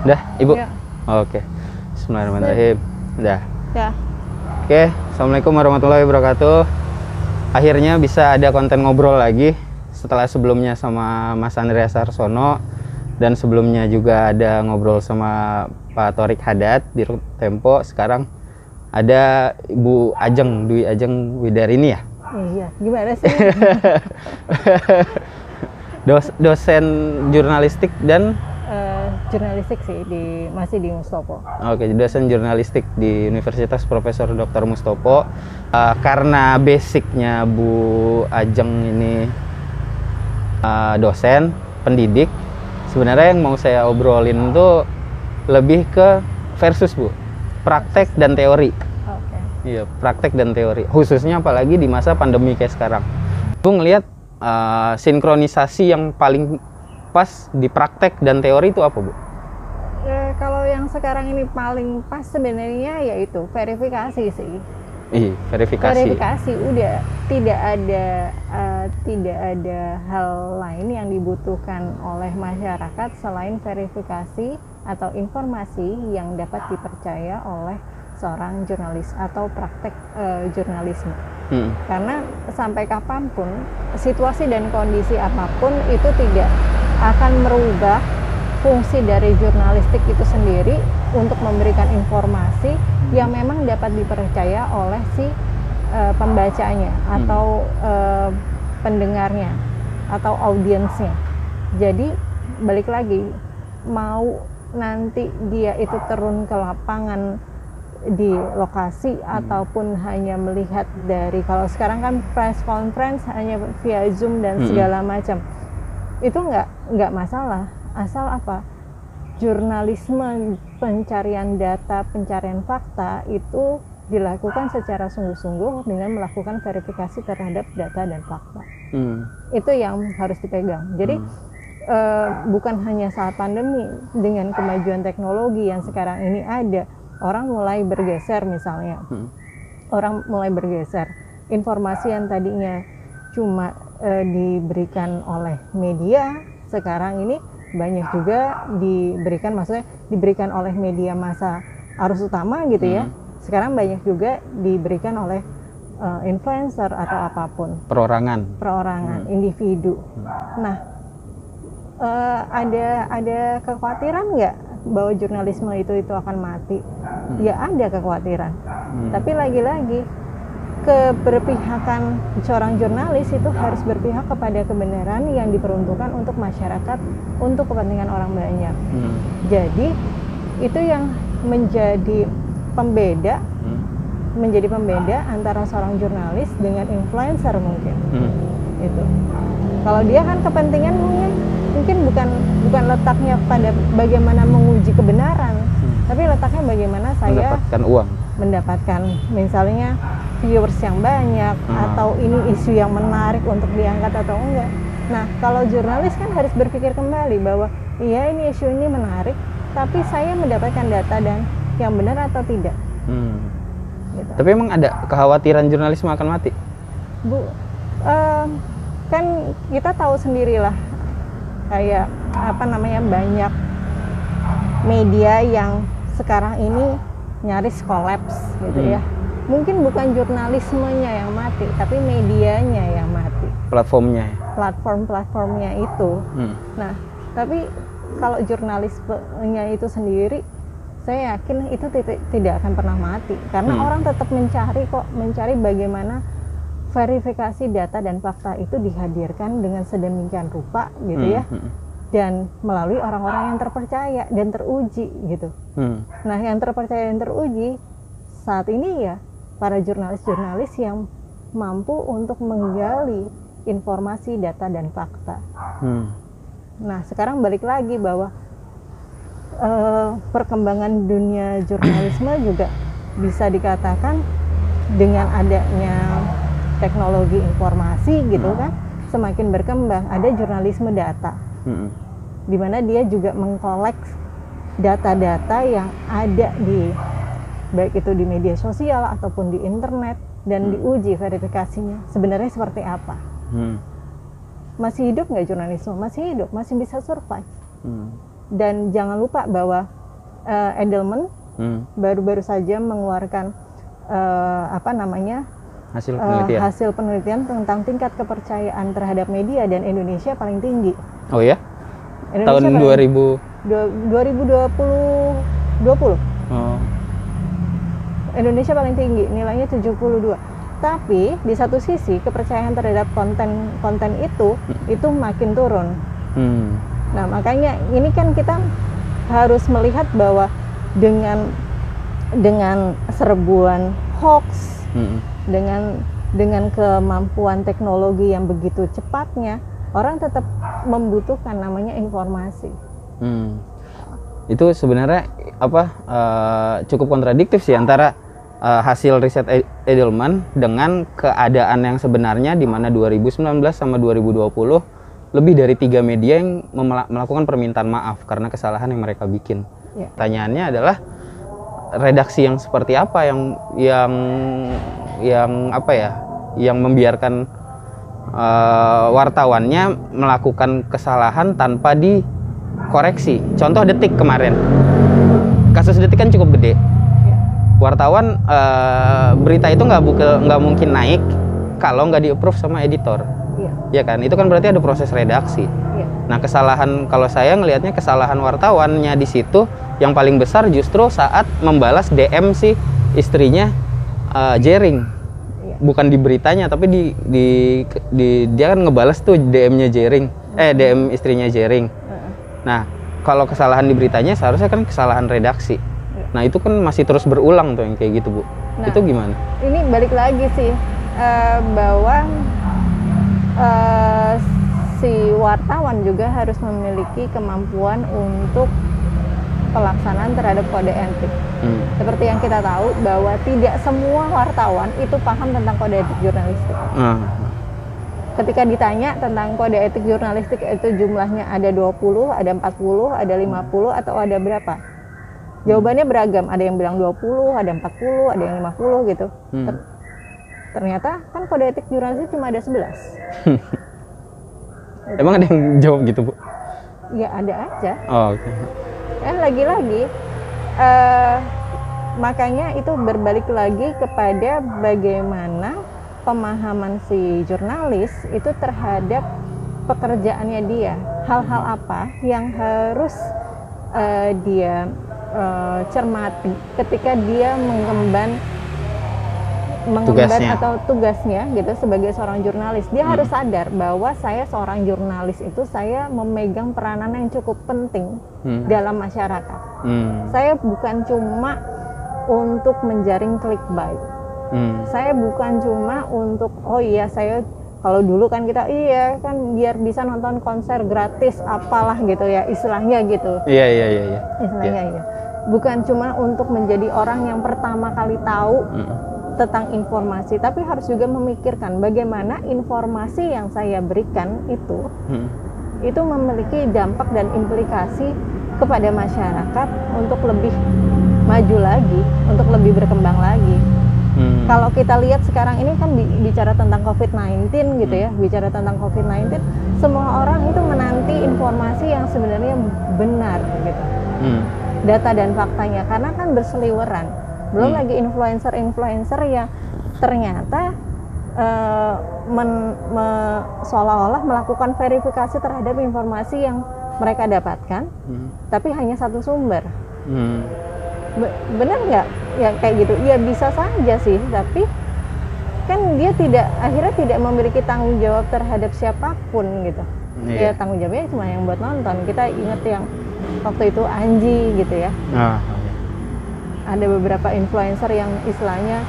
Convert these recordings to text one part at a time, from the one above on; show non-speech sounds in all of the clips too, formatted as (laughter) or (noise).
Udah, Ibu? Ya. Oke. Bismillahirrahmanirrahim. Udah. Ya. Oke, Assalamualaikum warahmatullahi wabarakatuh. Akhirnya bisa ada konten ngobrol lagi setelah sebelumnya sama Mas Andreas Arsono dan sebelumnya juga ada ngobrol sama Pak Torik Haddad di Tempo. Sekarang ada Ibu Ajeng, Dwi Ajeng Widarini ya? Iya, gimana sih? (laughs) Dos- dosen jurnalistik dan jurnalistik sih di masih di Mustopo. Oke, dosen jurnalistik di Universitas Profesor Dr. Mustopo. Eh, karena basicnya Bu Ajeng ini eh, dosen, pendidik, sebenarnya yang mau saya obrolin itu lebih ke versus Bu, praktek dan teori. Oke. Iya, praktek dan teori. Khususnya apalagi di masa pandemi kayak sekarang. Bu ngelihat eh, sinkronisasi yang paling pas di praktek dan teori itu apa Bu? Eh, kalau yang sekarang ini paling pas sebenarnya yaitu verifikasi sih. Ih, verifikasi. Verifikasi udah tidak ada eh, tidak ada hal lain yang dibutuhkan oleh masyarakat selain verifikasi atau informasi yang dapat dipercaya oleh seorang jurnalis atau praktek eh, jurnalisme. Hmm. Karena sampai kapan pun situasi dan kondisi apa pun itu tidak akan merubah fungsi dari jurnalistik itu sendiri untuk memberikan informasi yang memang dapat dipercaya oleh si eh, pembacanya atau eh, pendengarnya atau audiensnya. Jadi balik lagi mau nanti dia itu turun ke lapangan di lokasi ataupun hanya melihat dari kalau sekarang kan press conference hanya via zoom dan Mm-mm. segala macam itu nggak nggak masalah. Asal apa? Jurnalisme pencarian data pencarian fakta itu dilakukan secara sungguh-sungguh dengan melakukan verifikasi terhadap data dan fakta. Hmm. itu yang harus dipegang. Jadi eh, bukan hanya saat pandemi dengan kemajuan teknologi yang sekarang ini ada orang mulai bergeser misalnya. Hmm. orang mulai bergeser. Informasi yang tadinya cuma eh, diberikan oleh media sekarang ini banyak juga diberikan maksudnya diberikan oleh media masa arus utama gitu ya. Sekarang banyak juga diberikan oleh eh, influencer atau apa pun. Perorangan. perorangan individu. Nah eh, ada ada kekhawatiran nggak bahwa jurnalisme itu itu akan mati? Ya ada kekhawatiran. Hmm. tapi lagi-lagi keberpihakan seorang jurnalis itu harus berpihak kepada kebenaran yang diperuntukkan untuk masyarakat untuk kepentingan orang banyak. Hmm. Jadi itu yang menjadi pembeda Hmm. menjadi pembeda antara seorang jurnalis dengan influencer mungkin Hmm. itu. Kalau dia kan kepentingan mungkin mungkin bukan bukan letaknya pada bagaimana menguji kebenaran, tapi letaknya bagaimana saya Mendapatkan uang. mendapatkan misalnya viewers yang banyak Hmm. atau ini isu yang menarik untuk diangkat atau enggak. Nah, kalau jurnalis kan harus berpikir kembali bahwa iya ini isu ini menarik, tapi saya mendapatkan data dan yang benar atau tidak. Hmm. Gitu. Tapi emang ada kekhawatiran jurnalisme akan mati? Bu, em, kan kita tahu sendirilah kayak apa namanya banyak media yang sekarang ini nyaris kolaps gitu Hmm. ya. Mungkin bukan jurnalismenya yang mati, tapi medianya yang mati. Platformnya ya? Platform-platformnya itu. Hmm. Nah, tapi kalau jurnalismenya itu sendiri, saya yakin itu tidak, tidak akan pernah mati karena Hmm. orang tetap mencari kok, mencari bagaimana verifikasi data dan fakta itu dihadirkan dengan sedemikian rupa gitu Hmm. ya Hmm. dan melalui orang-orang yang terpercaya dan teruji gitu. Hmm. Nah, yang terpercaya dan teruji saat ini ya para jurnalis-jurnalis yang mampu untuk menggali informasi, data dan fakta. Hmm. Nah, sekarang balik lagi bahwa eh, perkembangan dunia jurnalisme juga bisa dikatakan dengan adanya teknologi informasi gitu kan semakin berkembang ada jurnalisme data Hmm. di mana dia juga mengkolek data-data yang ada di baik itu di media sosial ataupun di internet dan diuji verifikasinya sebenarnya seperti apa Hmm. masih hidup nggak jurnalisme masih hidup masih bisa survive Hmm. dan jangan lupa bahwa uh, Edelman Hmm. baru-baru saja mengeluarkan uh, apa namanya Hasil uh, penelitian. hasil penelitian tentang tingkat kepercayaan terhadap media dan Indonesia paling tinggi. oh ya? Indonesia Tahun paling- 2000. dua- 2020 20 Oh. Indonesia paling tinggi nilainya 72 tapi di satu sisi kepercayaan terhadap konten konten itu itu makin turun Hmm. nah makanya ini kan kita harus melihat bahwa dengan dengan serbuan hoax Hmm. dengan dengan kemampuan teknologi yang begitu cepatnya orang tetap membutuhkan namanya informasi Hmm. Itu sebenarnya apa eh, cukup kontradiktif sih antara eh, hasil riset E- Edelman dengan keadaan yang sebenarnya di mana 2019 sama 2020 lebih dari tiga media yang melakukan permintaan maaf karena kesalahan yang mereka bikin. Ya. Pertanyaannya adalah redaksi yang seperti apa yang yang yang apa ya yang membiarkan eh, wartawannya melakukan kesalahan tanpa dikoreksi. Contoh detik kemarin, kasus detik kan cukup gede. Ya. Wartawan eh, berita itu nggak buka- nggak mungkin naik kalau nggak di approve sama editor, Iya, ya kan? Itu kan berarti ada proses redaksi. iya. Nah kesalahan kalau saya ngelihatnya kesalahan wartawannya di situ yang paling besar justru saat membalas DM si istrinya eh, Jering Iya. bukan di beritanya tapi di di, di- dia kan ngebalas tuh DM-nya Jering eh DM istrinya Jering. Nah kalau kesalahan di beritanya seharusnya kan kesalahan redaksi Iya. nah itu kan masih terus berulang tuh yang kayak gitu bu Nah. itu gimana ini balik lagi sih eh, bahwa eh, si wartawan juga harus memiliki kemampuan untuk pelaksanaan terhadap kode etik. Hmm. Seperti yang kita tahu bahwa tidak semua wartawan itu paham tentang kode etik jurnalistik. Nah, Ketika ditanya tentang kode etik jurnalistik itu jumlahnya ada 20, ada 40, ada 50 atau ada berapa? Jawabannya beragam, ada yang bilang 20, ada 40, ada yang 50 gitu. hmm. Ter- ternyata kan kode etik jurnalistik cuma ada 11 (laughs) emang ada yang jawab gitu bu ya ada aja oh, oke kan lagi-lagi eh, makanya itu berbalik lagi kepada bagaimana pemahaman si jurnalis itu terhadap pekerjaannya dia hal-hal apa yang harus eh, dia eh, cermati ketika dia mengemban mengemban Tugasnya. atau tugasnya gitu sebagai seorang jurnalis dia Hmm. harus sadar bahwa saya seorang jurnalis itu saya memegang peranan yang cukup penting Hmm. dalam masyarakat Hmm. saya bukan cuma untuk menjaring clickbait Hmm. saya bukan cuma untuk oh iya saya kalau dulu kan kita iya kan biar bisa nonton konser gratis apalah gitu ya istilahnya gitu iya iya iya iya istilahnya iya bukan cuma untuk menjadi orang yang pertama kali tahu Hmm. tentang informasi tapi harus juga memikirkan bagaimana informasi yang saya berikan itu Hmm. itu memiliki dampak dan implikasi kepada masyarakat untuk lebih maju lagi, untuk lebih berkembang lagi. Hmm. Kalau kita lihat sekarang ini kan bi- bicara tentang COVID-19 gitu ya, bicara tentang COVID-19, semua orang itu menanti informasi yang sebenarnya benar gitu. Hmm. Data dan faktanya karena kan berseliweran. Belum Hmm. lagi influencer-influencer yang ternyata eh, men- me- seolah-olah melakukan verifikasi terhadap informasi yang mereka dapatkan, Hmm. tapi hanya satu sumber. Hmm. Be- benar nggak ya kayak gitu ya bisa saja sih tapi kan dia tidak akhirnya tidak memiliki tanggung jawab terhadap siapa pun gitu Iya. ya tanggung jawabnya cuma yang buat nonton kita inget yang waktu itu Anji gitu ya Ah, iya. ada beberapa influencer yang istilahnya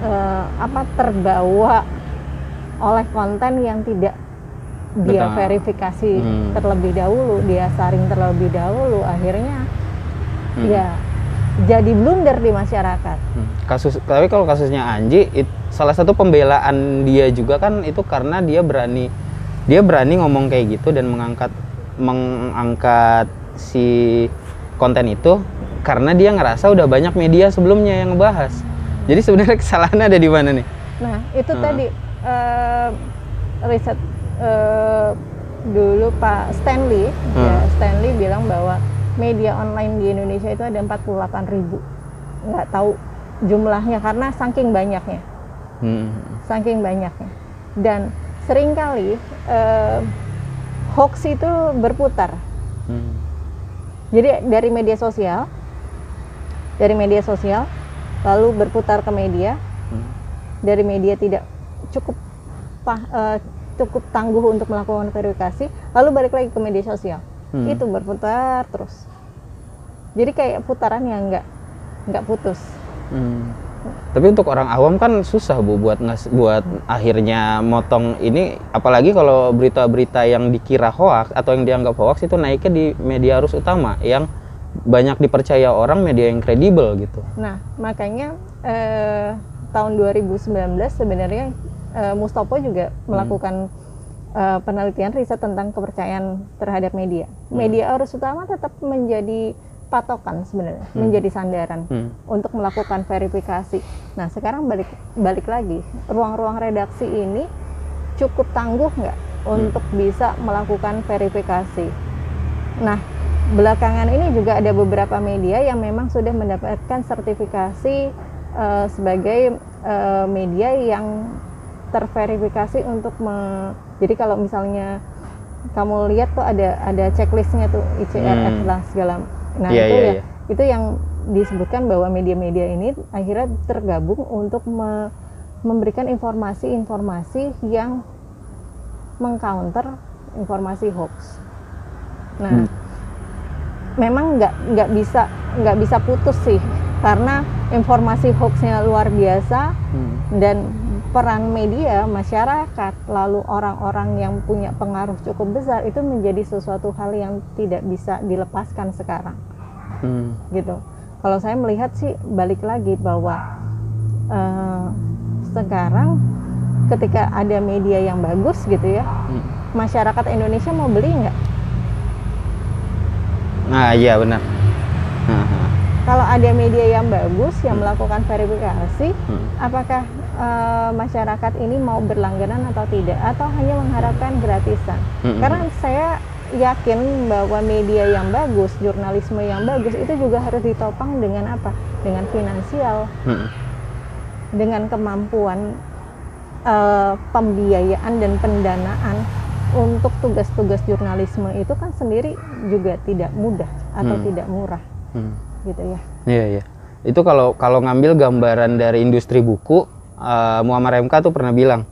eh, apa terbawa oleh konten yang tidak dia Betul. verifikasi Hmm. terlebih dahulu dia saring terlebih dahulu akhirnya Hmm. ya jadi blunder di masyarakat Hmm. Kasus tapi kalau kasusnya Anji it- salah satu pembelaan dia juga kan itu karena dia berani dia berani ngomong kayak gitu dan mengangkat mengangkat si konten itu karena dia ngerasa udah banyak media sebelumnya yang ngebahas. Jadi sebenarnya (laughs) kesalahannya ada di mana nih? nah itu Hmm. tadi eh, riset eh, dulu Pak Stanley, Hmm. ya, Stanley bilang bahwa media online di Indonesia itu ada 48 ribu. Nggak tahu jumlahnya karena saking banyaknya, Hmm. saking banyaknya. Dan sering kali eh, hoax itu berputar. Hmm. Jadi dari media sosial, dari media sosial, lalu berputar ke media, Hmm. dari media tidak cukup pah- eh, cukup tangguh untuk melakukan verifikasi, lalu balik lagi ke media sosial. Hmm. Itu berputar terus. Jadi kayak putaran yang nggak nggak putus. Hmm. Tapi untuk orang awam kan susah bu buat ngas buat akhirnya motong ini, apalagi kalau berita-berita yang dikira hoax atau yang dianggap hoax itu naiknya di media arus utama yang banyak dipercaya orang media yang kredibel gitu. Nah, makanya eh, tahun 2019 sebenarnya eh, Mustopo juga melakukan eh, penelitian riset tentang kepercayaan terhadap media. Media arus utama tetap menjadi patokan sebenarnya, menjadi sandaran Hmm. untuk melakukan verifikasi. Nah, sekarang balik balik lagi, ruang-ruang redaksi ini cukup tangguh nggak untuk bisa melakukan verifikasi. Nah, belakangan ini juga ada beberapa media yang memang sudah mendapatkan sertifikasi eh, sebagai eh, media yang terverifikasi untuk me- jadi kalau misalnya kamu lihat tuh ada ada checklistnya tuh ICRF Hmm. lah segala nah Iya, itu iya, ya iya. itu yang disebutkan bahwa media-media ini akhirnya tergabung untuk me- memberikan informasi-informasi yang mengcounter informasi hoax. Nah, Hmm. memang nggak nggak bisa nggak bisa putus sih karena informasi hoaxnya luar biasa Hmm. dan peran media masyarakat lalu orang-orang yang punya pengaruh cukup besar itu menjadi sesuatu hal yang tidak bisa dilepaskan sekarang Hmm. gitu. Kalau saya melihat sih balik lagi bahwa eh, sekarang ketika ada media yang bagus gitu ya, Hmm. masyarakat Indonesia mau beli nggak? Nah iya benar. Kalau ada media yang bagus yang melakukan verifikasi, hmm. apakah eh, masyarakat ini mau berlangganan atau tidak, atau hanya mengharapkan gratisan? Hmm. Karena saya yakin bahwa media yang bagus, jurnalisme yang bagus itu juga harus ditopang dengan apa? Dengan finansial, Hmm. dengan kemampuan eh, pembiayaan dan pendanaan untuk tugas-tugas jurnalisme itu kan sendiri juga tidak mudah atau Hmm. tidak murah Hmm. gitu ya. Iya iya. Itu kalau kalau ngambil gambaran dari industri buku, eh, Muammar MK tuh pernah bilang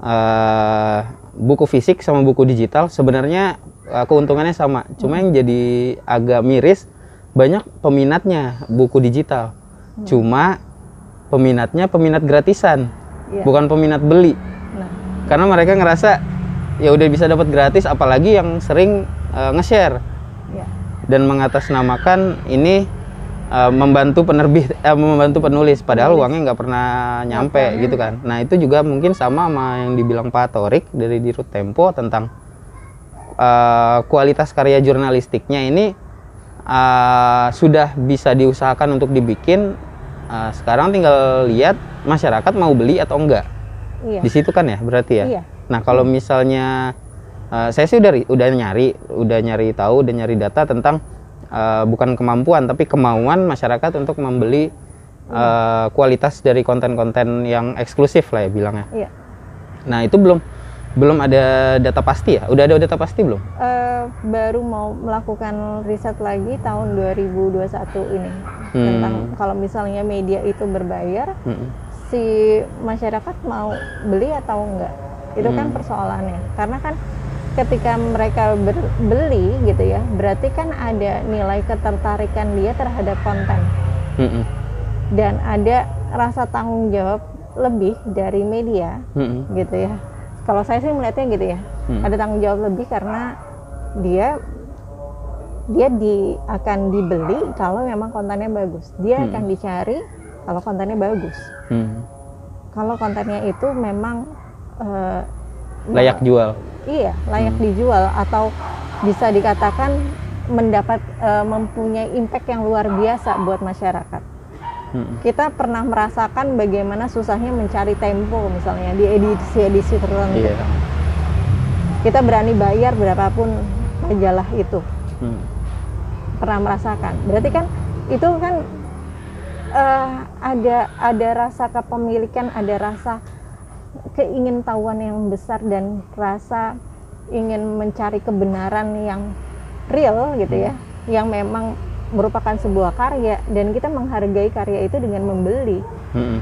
eh, buku fisik sama buku digital sebenarnya eh, keuntungannya sama. Cuma yang jadi agak miris banyak peminatnya buku digital. Cuma peminatnya peminat gratisan, Iya. bukan peminat beli. Nah, Karena mereka ngerasa ya udah bisa dapat gratis, apalagi yang sering eh, nge-share ya. dan mengatasnamakan ini uh, membantu penerbit eh, membantu penulis padahal Penulis. uangnya nggak pernah nyampe gitu kan nah itu juga mungkin sama sama yang dibilang Pak Torik dari Dirut Tempo tentang uh, kualitas karya jurnalistiknya ini uh, sudah bisa diusahakan untuk dibikin uh, sekarang tinggal lihat masyarakat mau beli atau enggak Iya. di situ kan ya berarti ya Iya. Nah, kalau misalnya eh, saya sih udah udah nyari, udah nyari tahu, udah nyari data tentang eh, bukan kemampuan tapi kemauan masyarakat untuk membeli eh, kualitas dari konten-konten yang eksklusif lah ya bilangnya. Iya. Nah, itu belum belum ada data pasti ya? Udah ada data pasti belum? Eh, baru mau melakukan riset lagi tahun 2021 ini Hmm. tentang kalau misalnya media itu berbayar Mm-mm. si masyarakat mau beli atau enggak itu kan Hmm. persoalannya karena kan ketika mereka ber- beli gitu ya berarti kan ada nilai ketertarikan dia terhadap konten Mm-mm. dan ada rasa tanggung jawab lebih dari media Mm-mm. gitu ya kalau saya sih melihatnya gitu ya Hmm. ada tanggung jawab lebih karena dia dia di akan dibeli kalau memang kontennya bagus dia Hmm. akan dicari kalau kontennya bagus Mm. kalau kontennya itu memang eh, Layak jual. iya layak Hmm. dijual atau bisa dikatakan mendapat eh, mempunyai impact yang luar biasa buat masyarakat Mm-mm. kita pernah merasakan bagaimana susahnya mencari tempo misalnya di edisi edisi tertentu Iya. kita berani bayar berapapun majalah itu Hmm. pernah merasakan berarti kan itu kan eh, ada ada rasa kepemilikan ada rasa keingintahuan yang besar dan rasa ingin mencari kebenaran yang real gitu ya yang memang merupakan sebuah karya dan kita menghargai karya itu dengan membeli Hmm.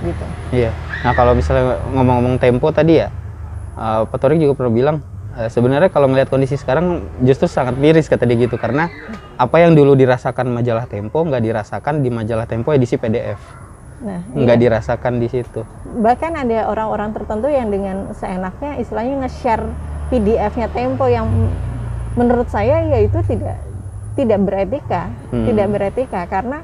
gitu Iya. Nah kalau misalnya ngomong-ngomong tempo tadi ya, uh, Pak Torik juga pernah bilang uh, sebenarnya kalau ngelihat kondisi sekarang justru sangat miris kata dia gitu karena apa yang dulu dirasakan majalah Tempo nggak dirasakan di majalah Tempo edisi PDF, nah nggak iya. dirasakan di situ. bahkan ada orang-orang tertentu yang dengan seenaknya istilahnya nge-share PDF-nya Tempo yang menurut saya ya itu tidak tidak beretika, Hmm. tidak beretika karena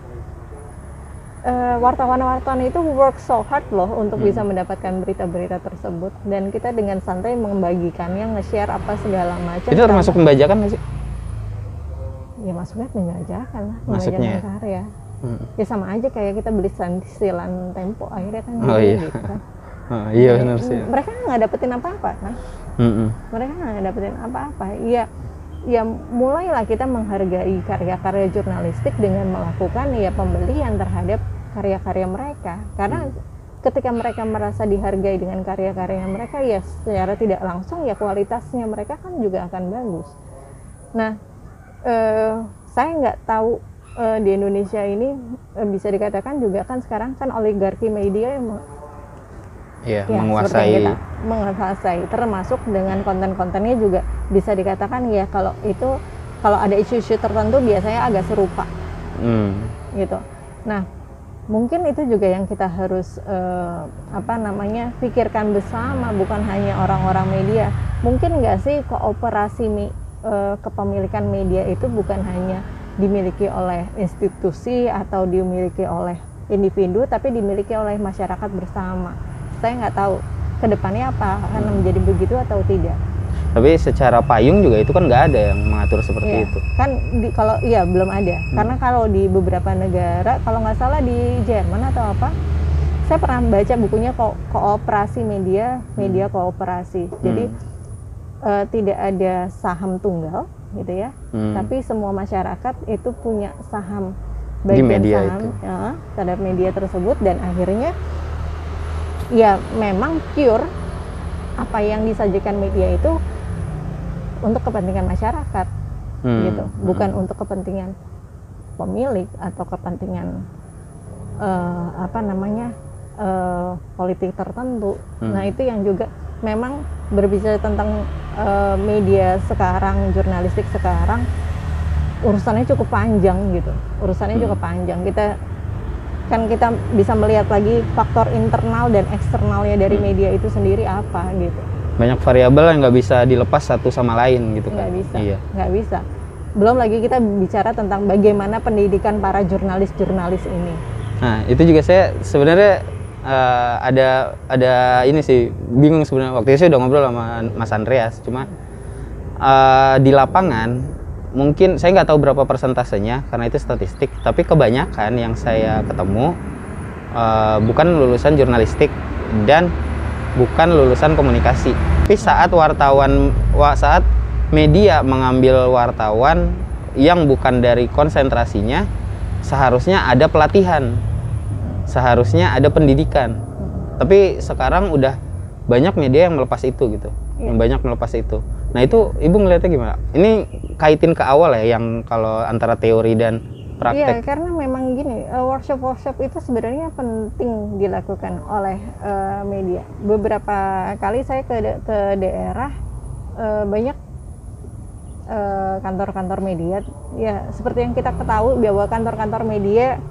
eh, wartawan-wartawan itu work so hard loh untuk Hmm. bisa mendapatkan berita-berita tersebut dan kita dengan santai membagikannya, nge-share apa segala macam. Itu termasuk pembajakan nggak sih? ya masuknya penjajakan lah, Masuknya pembajakan ya? karya. Hmm. Ya sama aja kayak kita beli silan Tempo akhirnya kan Oh, iya. gitu kan. Oh, (laughs) iya benar sih. Mereka nggak dapetin apa-apa kan? Mm-mm. Mereka nggak dapetin apa-apa. Ya, ya mulailah kita menghargai karya-karya jurnalistik dengan melakukan ya pembelian terhadap karya-karya mereka. Karena ketika mereka merasa dihargai dengan karya-karya mereka, ya secara tidak langsung ya kualitasnya mereka kan juga akan bagus. Nah, eh, saya nggak tahu eh, di Indonesia ini eh, bisa dikatakan juga kan sekarang kan oligarki media yang Iya, Ya, menguasai. seperti yang kita menguasai termasuk dengan konten-kontennya juga bisa dikatakan ya kalau itu kalau ada isu-isu tertentu biasanya agak serupa Hmm. gitu. Nah, mungkin itu juga yang kita harus eh, apa namanya pikirkan bersama bukan hanya orang-orang media. Mungkin nggak sih kooperasi eh, kepemilikan media itu bukan hanya dimiliki oleh institusi atau dimiliki oleh individu tapi dimiliki oleh masyarakat bersama. Saya nggak tahu ke depannya apa akan menjadi begitu atau tidak. Tapi secara payung juga itu kan nggak ada yang mengatur seperti Iya, itu. Kan di, kalau iya belum ada. Karena kalau di beberapa negara, kalau nggak salah di Jerman atau apa, saya pernah baca bukunya ko kooperasi media, media kooperasi. Jadi eh, tidak ada saham tunggal, gitu ya. Hmm. Tapi semua masyarakat itu punya saham Di bagian media saham itu. ya, terhadap media tersebut dan akhirnya ya memang pure apa yang disajikan media itu untuk kepentingan masyarakat Hmm. gitu bukan untuk kepentingan pemilik atau kepentingan eh, apa namanya eh, politik tertentu Hmm. nah itu yang juga memang berbicara tentang eh, media sekarang jurnalistik sekarang urusannya cukup panjang gitu urusannya Hmm. cukup panjang kita kan kita bisa melihat lagi faktor internal dan eksternalnya dari Hmm. media itu sendiri apa gitu Banyak variabel yang nggak bisa dilepas satu sama lain gitu kan. nggak bisa Iya. nggak bisa belum lagi kita bicara tentang bagaimana pendidikan para jurnalis-jurnalis ini Nah, itu juga saya sebenarnya eh, ada ada ini sih bingung sebenarnya. Waktu itu saya udah ngobrol sama Mas Andreas cuma eh, di lapangan mungkin saya nggak tahu berapa persentasenya karena itu statistik tapi kebanyakan yang saya ketemu eh, bukan lulusan jurnalistik dan bukan lulusan komunikasi. Tapi saat wartawan wa- saat media mengambil wartawan yang bukan dari konsentrasinya seharusnya ada pelatihan seharusnya ada pendidikan tapi sekarang udah banyak media yang melepas itu gitu Iya. yang banyak melepas itu nah itu ibu ngeliatnya gimana ini kaitin ke awal ya yang kalau antara teori dan Iya, praktek karena memang gini, eh, workshop-workshop itu sebenarnya penting dilakukan oleh eh, media. Beberapa kali saya ke da- ke daerah eh, banyak kantor-kantor media. Ya, seperti yang kita ketahui bahwa kantor-kantor media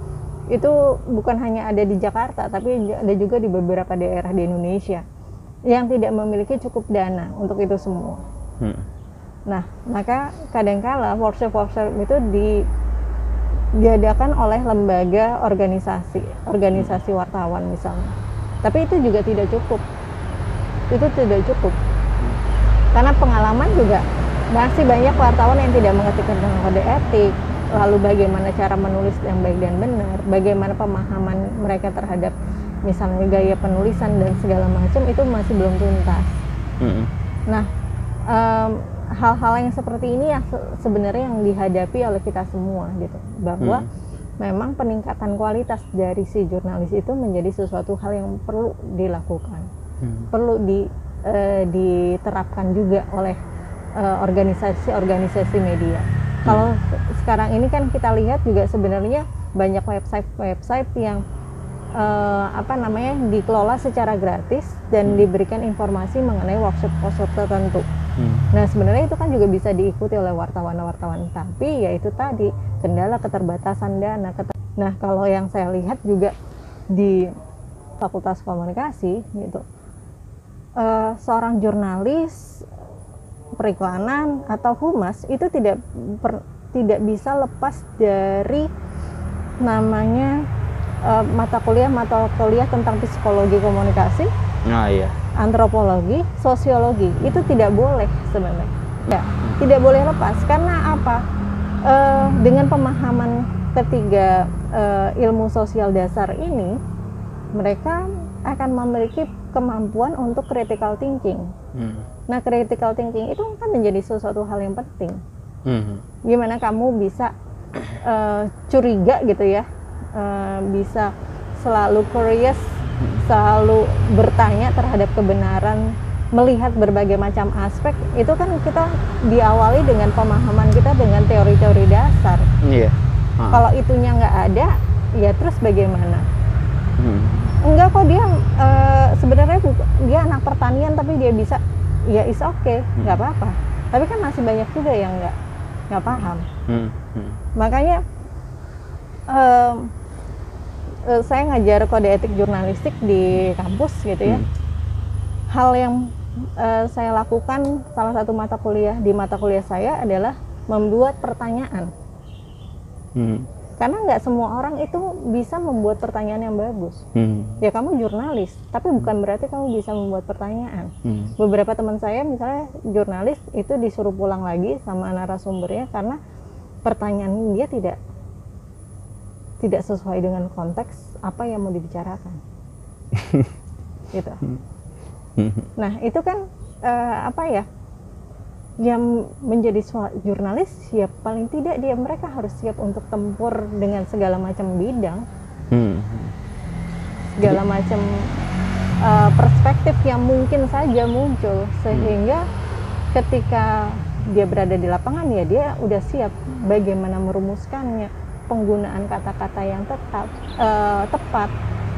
itu bukan hanya ada di Jakarta, tapi ada juga di beberapa daerah di Indonesia yang tidak memiliki cukup dana untuk itu semua. Hmm. Nah, maka kadangkala workshop-workshop itu di diadakan oleh lembaga organisasi, organisasi wartawan misalnya. Tapi itu juga tidak cukup. Itu tidak cukup. Karena pengalaman juga masih banyak wartawan yang tidak mengerti tentang kode etik, lalu bagaimana cara menulis yang baik dan benar, bagaimana pemahaman mereka terhadap misalnya gaya penulisan dan segala macam itu masih belum tuntas. Hmm. Nah, em, hal-hal yang seperti ini yang se- sebenarnya yang dihadapi oleh kita semua gitu bahwa Hmm. memang peningkatan kualitas dari si jurnalis itu menjadi sesuatu hal yang perlu dilakukan Hmm. perlu di eh, diterapkan juga oleh eh, organisasi-organisasi media. Kalau se- sekarang ini kan kita lihat juga sebenarnya banyak website-website yang eh, apa namanya dikelola secara gratis dan Hmm. diberikan informasi mengenai workshop-workshop tertentu. Hmm. Nah sebenarnya itu kan juga bisa diikuti oleh wartawan-wartawan, tapi ya itu tadi kendala keterbatasan dana. keter- Nah kalau yang saya lihat juga di Fakultas Komunikasi gitu, eh, seorang jurnalis periklanan atau humas itu tidak per- tidak bisa lepas dari namanya eh, mata kuliah mata kuliah tentang psikologi komunikasi Nah iya. antropologi, sosiologi itu tidak boleh sebenarnya. Ya, tidak boleh lepas karena apa? Eh, dengan pemahaman ketiga eh, ilmu sosial dasar ini, mereka akan memiliki kemampuan untuk critical thinking. Hmm. Nah, critical thinking itu kan menjadi sesuatu hal yang penting. Hmm. Gimana kamu bisa eh, curiga gitu ya, eh, bisa selalu curious, selalu bertanya terhadap kebenaran, melihat berbagai macam aspek. Itu kan kita diawali dengan pemahaman kita dengan teori-teori dasar. Iya. Ah. Kalau itunya nggak ada, ya terus bagaimana? Hmm. Enggak kok dia eh, sebenarnya dia anak pertanian tapi dia bisa ya is oke nggak apa-apa tapi kan masih banyak juga yang nggak nggak paham Hmm. Hmm. makanya em, eh, saya ngajar kode etik jurnalistik di kampus gitu ya Hmm. hal yang eh, saya lakukan salah satu mata kuliah di mata kuliah saya adalah membuat pertanyaan Hmm. Karena nggak semua orang itu bisa membuat pertanyaan yang bagus Hmm. ya kamu jurnalis tapi bukan berarti kamu bisa membuat pertanyaan Hmm. beberapa teman saya misalnya jurnalis itu disuruh pulang lagi sama narasumbernya karena pertanyaan dia tidak tidak sesuai dengan konteks apa yang mau dibicarakan (laughs) gitu Hmm. nah itu kan eh, apa ya yang menjadi jurnalis ya paling tidak dia mereka harus siap untuk tempur dengan segala macam bidang Hmm. segala macam uh, perspektif yang mungkin saja muncul sehingga ketika dia berada di lapangan ya dia udah siap bagaimana merumuskannya penggunaan kata-kata yang tetap uh, tepat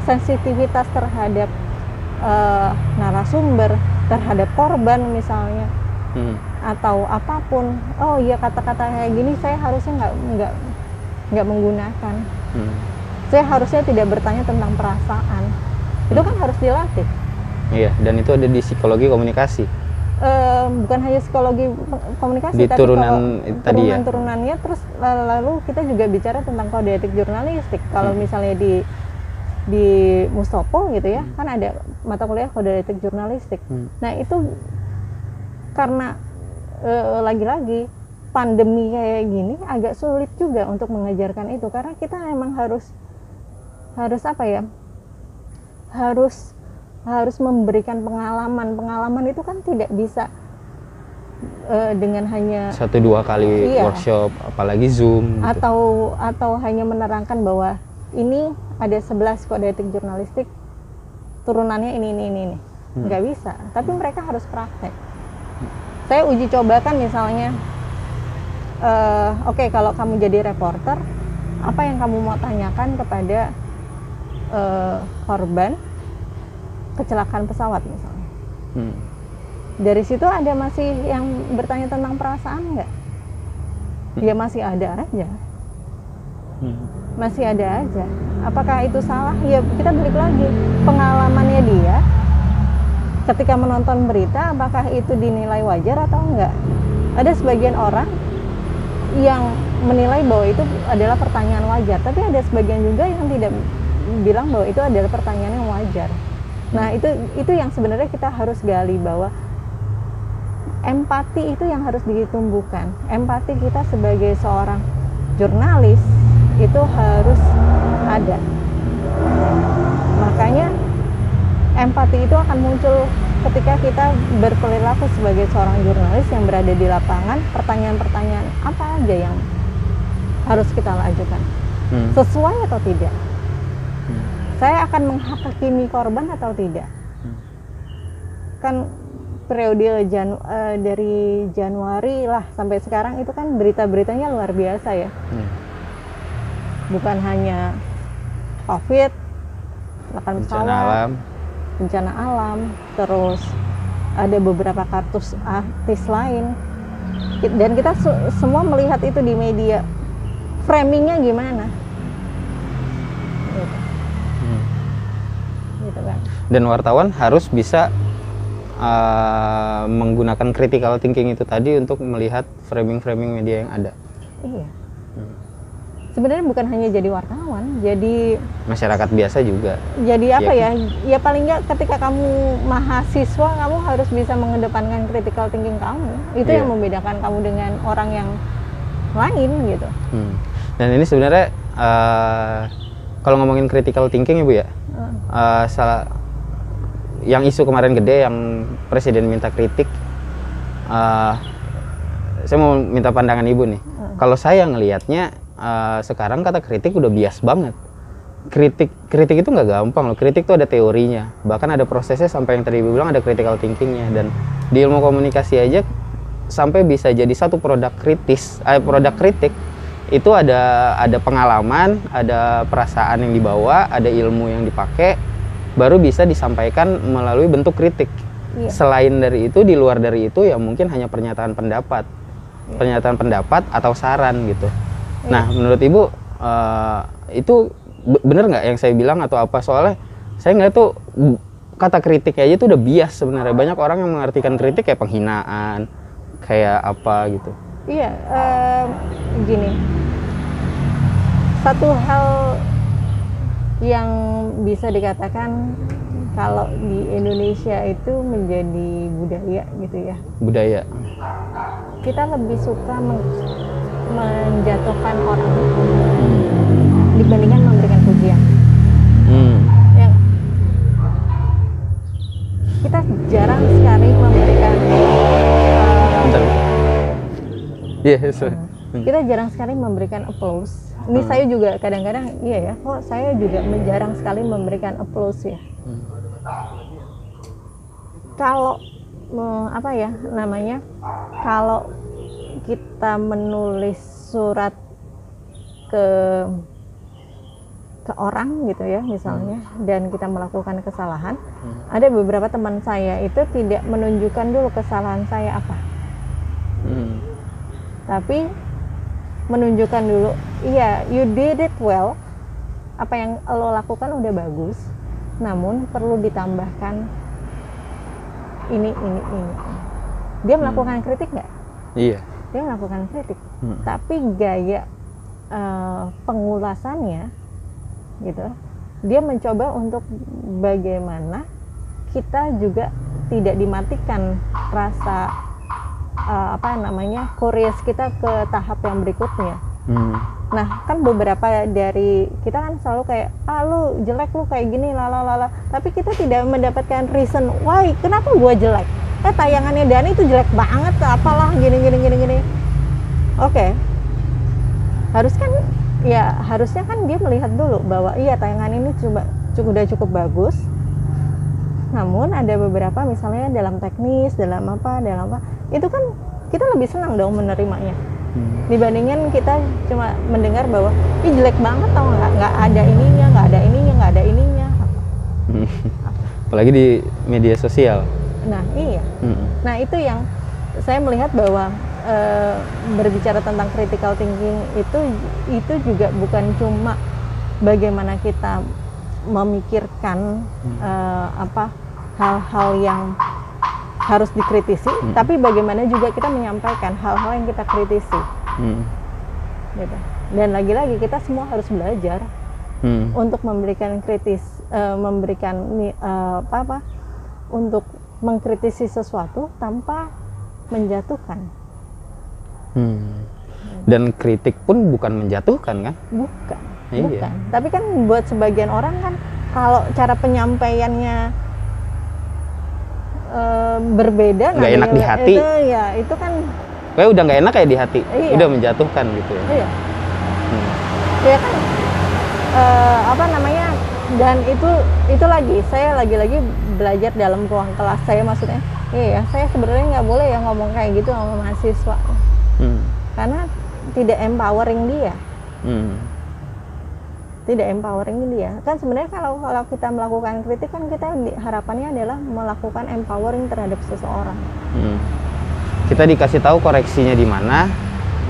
sensitivitas terhadap uh, narasumber terhadap korban misalnya Hmm. Atau apa pun oh iya kata-kata kayak gini saya harusnya nggak nggak nggak menggunakan Hmm. saya harusnya tidak bertanya tentang perasaan itu kan harus dilatih Iya, dan itu ada di psikologi komunikasi. Eh, bukan hanya psikologi komunikasi Di tapi turunan kalau tadi ya? turunan turunannya terus lalu kita juga bicara tentang kode etik jurnalistik kalau Hmm. misalnya di di Mustopo gitu ya kan ada mata kuliah kode etik jurnalistik Hmm. nah itu karena lagi-lagi pandemi kayak gini agak sulit juga untuk mengajarkan itu karena kita memang harus harus apa ya harus harus memberikan pengalaman pengalaman itu kan tidak bisa eh, dengan hanya Satu dua kali Iya. workshop, apalagi Zoom. gitu. atau atau hanya menerangkan bahwa ini ada 11 kode etik jurnalistik turunannya ini ini ini, ini. Hmm. nggak bisa tapi mereka harus praktek saya uji cobakan misalnya eh, oke kalau kamu jadi reporter apa yang kamu mau tanyakan kepada eh, korban kecelakaan pesawat misalnya Hmm. dari situ ada masih yang bertanya tentang perasaan nggak ya masih ada aja Hmm. masih ada aja. Apakah itu salah? Ya kita balik lagi pengalamannya dia ketika menonton berita, apakah itu dinilai wajar atau enggak? Ada sebagian orang yang menilai bahwa itu adalah pertanyaan wajar, tapi ada sebagian juga yang tidak bilang bahwa itu adalah pertanyaan yang wajar. Nah itu itu yang sebenarnya kita harus gali bahwa empati itu yang harus ditumbuhkan. Empati kita sebagai seorang jurnalis itu harus ada. Makanya empati itu akan muncul ketika kita berperilaku sebagai seorang jurnalis yang berada di lapangan, pertanyaan-pertanyaan apa aja yang harus kita ajukan? Hmm. Sesuai atau tidak? Hmm. Saya akan menghakimi korban atau tidak? Hmm. Kan periode Janu, eh, dari Januari lah sampai sekarang itu kan berita-beritanya luar biasa ya. Hmm. Bukan hanya COVID, Bencana pesawat, alam. Bencana alam, terus ada beberapa kartus artis lain. Dan kita se- semua melihat itu di media. Framingnya gimana? Gitu, Hmm. gitu kan. Dan wartawan harus bisa uh, menggunakan critical thinking itu tadi untuk melihat framing-framing media yang ada. Iya. Hmm. Sebenarnya bukan hanya jadi wartawan, jadi Masyarakat biasa juga. jadi apa Iya. ya? Ya paling nggak ketika kamu mahasiswa kamu harus bisa mengedepankan critical thinking kamu. Itu Iya. yang membedakan kamu dengan orang yang lain gitu. Hmm. Dan ini sebenarnya uh, kalau ngomongin critical thinking ibu ya, Uh, uh, salah yang isu kemarin gede yang presiden minta kritik. uh, saya mau minta pandangan ibu nih. Hmm. Kalau saya ngelihatnya uh, sekarang kata kritik udah bias banget. Kritik kritik itu nggak gampang loh. Kritik itu ada teorinya. Bahkan ada prosesnya sampai yang tadi bilang ada critical thinkingnya. Dan di ilmu komunikasi aja sampai bisa jadi satu produk kritis, eh, produk kritik itu ada ada pengalaman, ada perasaan yang dibawa, ada ilmu yang dipakai, baru bisa disampaikan melalui bentuk kritik. Iya. Selain dari itu, di luar dari itu ya mungkin hanya pernyataan pendapat, pernyataan pendapat atau saran gitu. Nah, menurut ibu eh, itu be- bener nggak yang saya bilang atau apa? Soalnya saya nggak tuh kata kritik aja itu udah bias sebenarnya. Banyak orang yang mengartikan kritik kayak penghinaan, kayak apa gitu. Iya, em, gini. Satu hal yang bisa dikatakan kalau di Indonesia itu menjadi budaya gitu ya. Budaya. Kita lebih suka men- menjatuhkan orang dibandingkan memberikan pujian. Hmm. Yang kita jarang sekali memberikan eh, Bentar. Iya, sorry. Hmm. kita jarang sekali memberikan applause. Ini Hmm. saya juga kadang-kadang iya ya, kok saya juga jarang sekali memberikan applause ya. Hmm. Kalau apa ya namanya? Kalau kita menulis surat ke ke orang gitu ya misalnya dan kita melakukan kesalahan, Hmm. ada beberapa teman saya itu tidak menunjukkan dulu kesalahan saya apa. Hmm. tapi menunjukkan dulu iya you did it well apa yang lo lakukan udah bagus namun perlu ditambahkan ini ini ini dia melakukan kritik nggak Iya. dia melakukan kritik Hmm. tapi gaya eh, pengulasannya gitu dia mencoba untuk bagaimana kita juga tidak dimatikan rasa eh, apa namanya curious kita ke tahap yang berikutnya Hmm. Nah kan beberapa dari kita kan selalu kayak ah lu jelek lu kayak gini lala lala tapi kita tidak mendapatkan reason why. Kenapa gua jelek? Eh tayangannya Dani itu jelek banget apalah gini gini gini gini. Oke. Harus kan ya harusnya kan dia melihat dulu bahwa iya tayangan ini coba cukup udah cukup bagus. Namun ada beberapa misalnya dalam teknis dalam apa dalam apa itu kan kita lebih senang dong menerimanya Hmm. dibandingin kita cuma mendengar bahwa ini jelek banget tau nggak nggak ada ininya nggak ada ininya nggak ada ininya Hmm. Apalagi di media sosial. nah iya Hmm. nah itu yang saya melihat bahwa eh, berbicara tentang critical thinking itu itu juga bukan cuma bagaimana kita memikirkan eh, apa hal-hal yang harus dikritisi Hmm. tapi bagaimana juga kita menyampaikan hal-hal yang kita kritisi Hmm. gitu dan lagi-lagi kita semua harus belajar Hmm. untuk memberikan kritis eh, memberikan eh, apa apa untuk mengkritisi sesuatu tanpa menjatuhkan Hmm. Dan kritik pun bukan menjatuhkan kan? bukan Iya. bukan tapi kan buat sebagian orang kan kalau cara penyampaiannya eh, berbeda Nggak enak di hati. itu ya itu kan kayak udah nggak enak kayak di hati Iya. udah menjatuhkan gitu ya iya Hmm. ya kan eh, apa namanya dan itu itu lagi saya lagi-lagi belajar dalam ruang kelas saya maksudnya iya saya sebenarnya nggak boleh ya ngomong kayak gitu sama mahasiswa Hmm. karena tidak empowering dia Hmm. Tidak empowering dia kan sebenarnya kalau kalau kita melakukan kritik kan kita harapannya adalah melakukan empowering terhadap seseorang Hmm. Kita dikasih tahu koreksinya di mana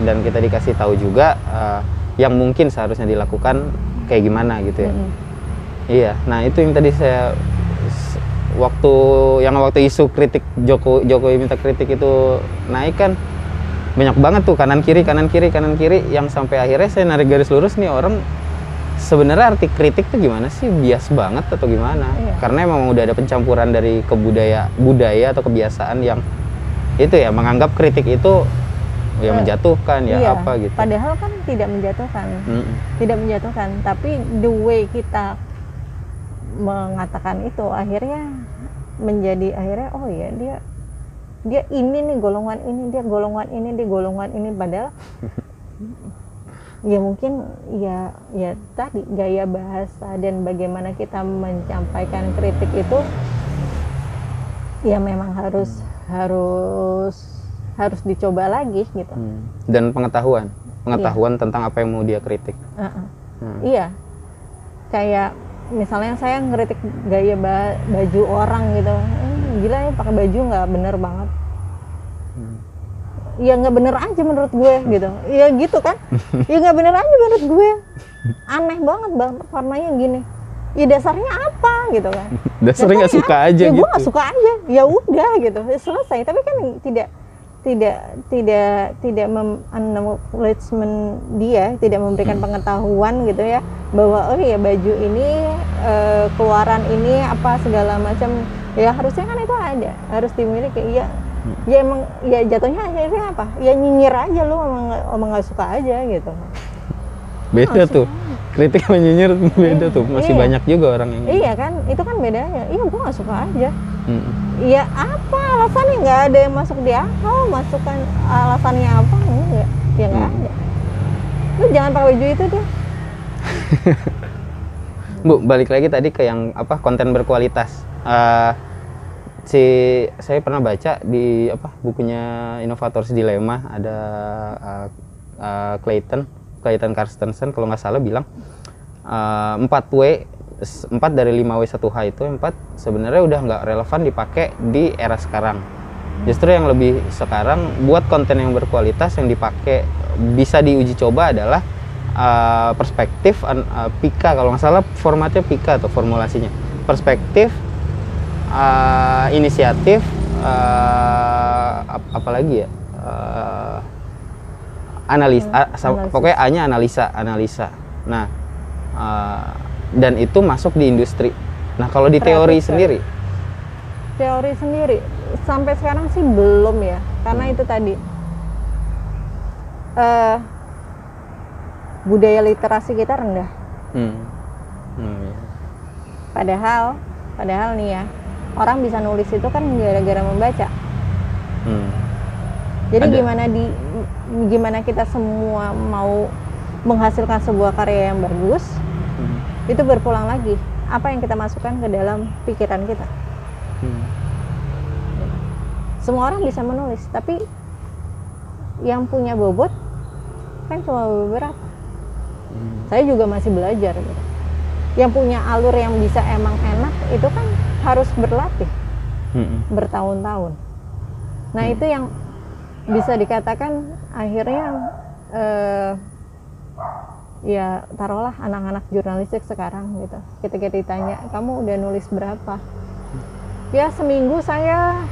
dan kita dikasih tahu juga eh, yang mungkin seharusnya dilakukan kayak gimana gitu ya. Mm-mm. Iya. Nah, itu yang tadi saya waktu yang waktu isu kritik Joko Jokowi minta kritik itu naik kan banyak banget tuh kanan kiri kanan kiri kanan kiri yang sampai akhirnya saya narik garis lurus nih orang sebenarnya arti kritik tuh gimana sih? Bias banget atau gimana? Iya. karena emang udah ada pencampuran dari kebudaya budaya atau kebiasaan yang itu ya menganggap kritik itu ya Eh, menjatuhkan ya iya, apa gitu. Padahal kan tidak menjatuhkan. Mm-mm. tidak menjatuhkan. Tapi the way kita mengatakan itu akhirnya menjadi akhirnya oh ya dia dia ini nih golongan ini dia golongan ini dia golongan ini. Padahal (laughs) ya mungkin ya ya tadi gaya bahasa dan bagaimana kita menyampaikan kritik itu ya memang harus harus harus dicoba lagi gitu Hmm. dan pengetahuan pengetahuan tentang apa yang mau dia kritik Uh-uh. Hmm. Iya, kayak misalnya saya ngeritik gaya ba- baju orang gitu, "Eh, gila ya pakai baju nggak bener banget. Hmm. Ya nggak bener aja menurut gue gitu. Ya gitu kan? ya nggak bener aja menurut gue. Aneh banget bang, warnanya gini. Ya dasarnya apa gitu kan? (laughs) dasarnya nggak suka aja ya gitu gue nggak suka aja. Ya udah gitu, selesai. Tapi kan tidak tidak tidak tidak mem acknowledgement dia tidak memberikan pengetahuan gitu ya bahwa oh ya baju ini eh, keluaran ini apa segala macam ya harusnya kan itu ada harus dimiliki ya ya emang ya jatuhnya akhirnya apa? Ya nyinyir aja lu emang emang nggak suka aja gitu. Beda tuh. kritik sama nyinyir beda tuh. Masih Iya. banyak juga orang yang iya kan? Itu kan bedanya. Iya gue nggak suka aja. Mm. ya apa? Alasannya nggak ada yang masuk di akal. Masukkan alasannya apa? Enggak. Ya nggak Hmm. ada. Lu jangan pakai baju itu deh (laughs) Bu, balik lagi tadi ke yang apa? Konten berkualitas. Eh, si saya pernah baca di apa bukunya Innovators Dilemma ada eh, eh, Clayton Clayton Carstensen kalau nggak salah bilang eh, 4W 4 dari 5W 1H itu 4 sebenarnya udah nggak relevan dipakai di era sekarang. Justru yang lebih sekarang buat konten yang berkualitas yang dipakai bisa diuji coba adalah uh, perspektif uh, Pika kalau nggak salah formatnya Pika atau formulasinya perspektif uh, inisiatif uh, ap- apalagi ya uh, analis Hmm, a- pokoknya A-nya analisa analisa nah uh, dan itu masuk di industri nah kalau di teori ya. sendiri teori sendiri sampai sekarang sih belum ya karena Hmm. itu tadi eh budaya literasi kita rendah hmm. Hmm, iya. padahal padahal nih ya orang bisa nulis itu kan gara-gara membaca Hmm. Jadi Ada. gimana di gimana kita semua mau menghasilkan sebuah karya yang bagus Hmm. itu berpulang lagi apa yang kita masukkan ke dalam pikiran kita. Hmm. Semua orang bisa menulis, tapi yang punya bobot kan cuma beberapa. Hmm. Saya juga masih belajar gitu. Yang punya alur yang bisa emang enak itu harus berlatih Hmm. bertahun-tahun. Nah itu yang bisa dikatakan akhirnya eh, ya taruhlah anak-anak jurnalistik sekarang gitu. Ketika ditanya kamu udah nulis berapa? Ya seminggu saya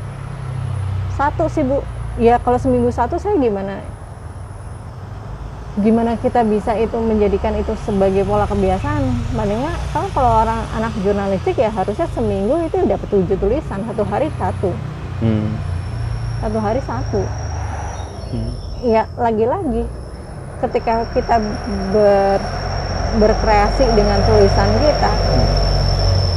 satu sih bu. Ya kalau seminggu satu saya gimana? Gimana kita bisa itu menjadikan itu sebagai pola kebiasaan? Nggak kalau kalau orang anak jurnalistik ya harusnya seminggu itu dapat tujuh tulisan satu hari satu Hmm. satu hari satu Hmm. ya lagi-lagi ketika kita ber, berkreasi dengan tulisan kita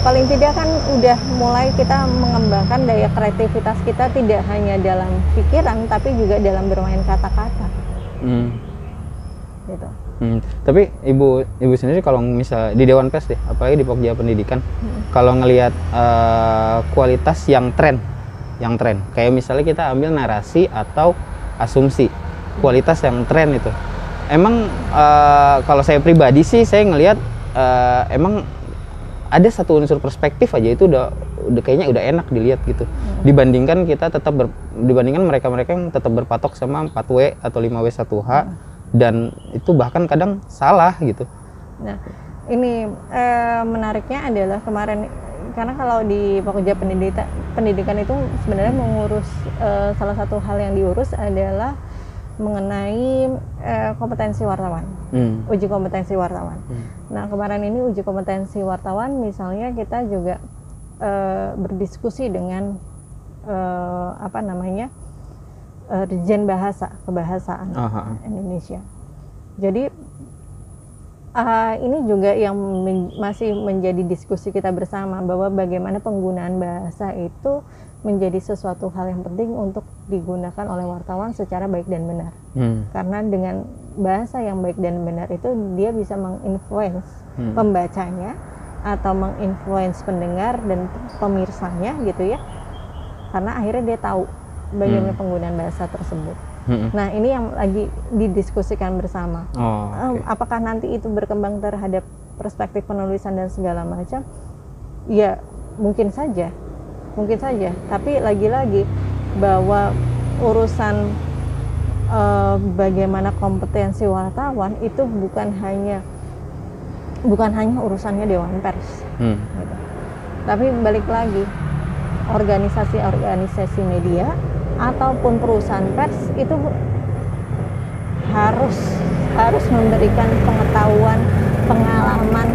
paling tidak kan udah mulai kita mengembangkan daya kreativitas kita tidak hanya dalam pikiran tapi juga dalam bermain kata-kata Hmm. Gitu. Hmm. Tapi ibu ibu sendiri kalau misal di Dewan Pers deh, apalagi di Pokja Pendidikan, Hmm. kalau ngelihat eh, kualitas yang tren, yang tren, kayak misalnya kita ambil narasi atau asumsi, kualitas yang tren itu, emang eh, kalau saya pribadi sih saya ngelihat eh, emang ada satu unsur perspektif aja itu udah udah kayaknya udah enak dilihat gitu dibandingkan kita tetap ber- dibandingkan mereka-mereka yang tetap berpatok sama 4W atau 5W 1H dan itu bahkan kadang salah gitu Nah, ini eh, menariknya adalah kemarin karena kalau di Pokja Pendidikan pendidikan itu sebenarnya mengurus eh, salah satu hal yang diurus adalah mengenai eh, kompetensi wartawan, Hmm. uji kompetensi wartawan. Hmm. Nah, kemarin ini uji kompetensi wartawan misalnya kita juga eh, berdiskusi dengan eh, apa namanya? Eh, Dirjen Bahasa Kebahasaan Aha. Indonesia. Jadi ah, ini juga yang men- masih menjadi diskusi kita bersama bahwa bagaimana penggunaan bahasa itu menjadi sesuatu hal yang penting untuk digunakan oleh wartawan secara baik dan benar. Hmm. Karena dengan bahasa yang baik dan benar itu dia bisa menginfluence Hmm. pembacanya atau menginfluence pendengar dan pemirsanya gitu ya. Karena akhirnya dia tahu bagaimana Hmm. penggunaan bahasa tersebut. Hmm. Nah, ini yang lagi didiskusikan bersama. Oh, oke. apakah nanti itu berkembang terhadap perspektif penulisan dan segala macam? Ya, mungkin saja. Mungkin saja. Tapi lagi-lagi bahwa urusan eh, bagaimana kompetensi wartawan itu bukan hanya bukan hanya urusannya dewan pers Hmm. gitu. Tapi balik lagi, organisasi-organisasi media ataupun perusahaan pers itu harus harus memberikan pengetahuan, pengalaman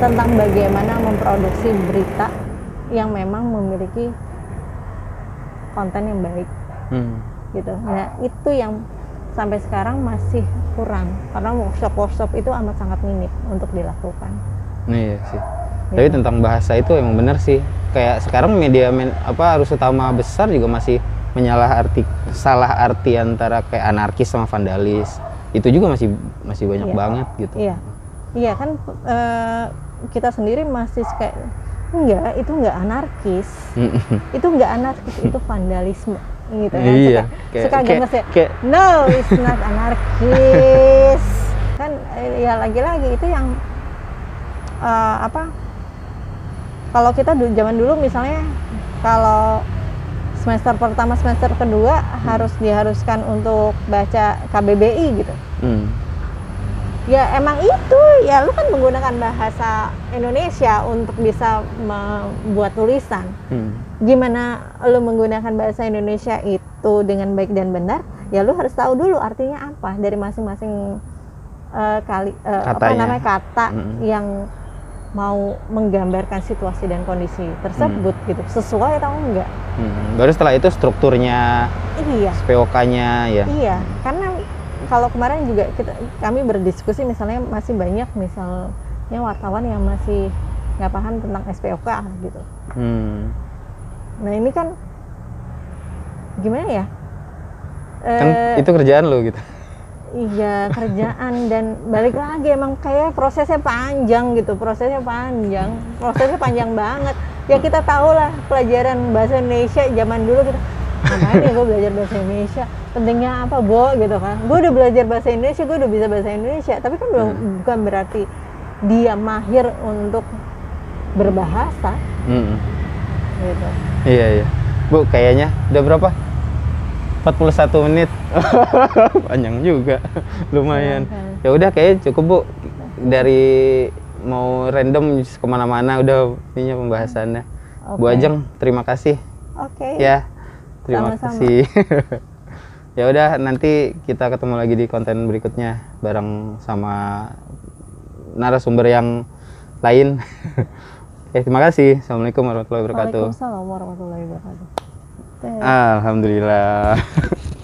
tentang bagaimana memproduksi berita yang memang memiliki konten yang baik Hmm. gitu. Nah, itu yang sampai sekarang masih kurang karena workshop-workshop itu amat sangat minim untuk dilakukan. Iya sih. Tapi tentang bahasa itu emang bener sih. Kayak sekarang media men, apa harus utama besar juga masih menyalah arti salah arti antara kayak anarkis sama vandalis. Itu juga masih masih banyak Iya. banget gitu. Iya, iya kan eh, kita sendiri masih kayak enggak itu enggak anarkis, itu enggak anarkis itu vandalisme gitu kan. Iya, Suka, kayak- suka kayak- gemes ya. kayak- No, it's not anarkis. kan eh, ya lagi-lagi itu yang eh, apa? Kalau kita zaman dulu misalnya kalau semester pertama semester kedua harus diharuskan untuk baca KBBI gitu Hmm. ya emang itu ya lu kan menggunakan bahasa Indonesia untuk bisa membuat tulisan Hmm. gimana lu menggunakan bahasa Indonesia itu dengan baik dan benar ya lu harus tahu dulu artinya apa dari masing-masing eh, kali eh, apa namanya kata Mm. yang mau menggambarkan situasi dan kondisi tersebut gitu sesuai atau enggak Hmm. Baru setelah itu strukturnya iya SPOK-nya ya. Iya, karena kalau kemarin juga kita kami berdiskusi misalnya masih banyak misalnya wartawan yang masih nggak paham tentang SPOK gitu. Hmm. Nah ini kan gimana ya? Kan Eh, itu kerjaan lo gitu. Iya kerjaan dan balik lagi emang kayak prosesnya panjang gitu, prosesnya panjang, prosesnya panjang banget. Ya kita tahu lah pelajaran bahasa Indonesia zaman dulu kita ngapain ya gue belajar bahasa Indonesia pentingnya apa bo gitu kan gue udah belajar bahasa Indonesia gue udah bisa bahasa Indonesia tapi kan belum bukan berarti dia mahir untuk berbahasa Hmm. gitu Iya iya. Bu kayaknya udah berapa? 41 menit. (laughs) Panjang juga. (laughs) Lumayan. Lumayan. Ya udah kayaknya cukup Bu dari mau random ke mana-mana udah ininya pembahasannya. Bu Oke. Ajeng terima kasih oke ya. Terima Sama-sama. kasih. (laughs) ya udah nanti kita ketemu lagi di konten berikutnya bareng sama narasumber yang lain. Oke, terima kasih. Assalamualaikum warahmatullahi wabarakatuh. Waalaikumsalam warahmatullahi wabarakatuh Alhamdulillah. (laughs)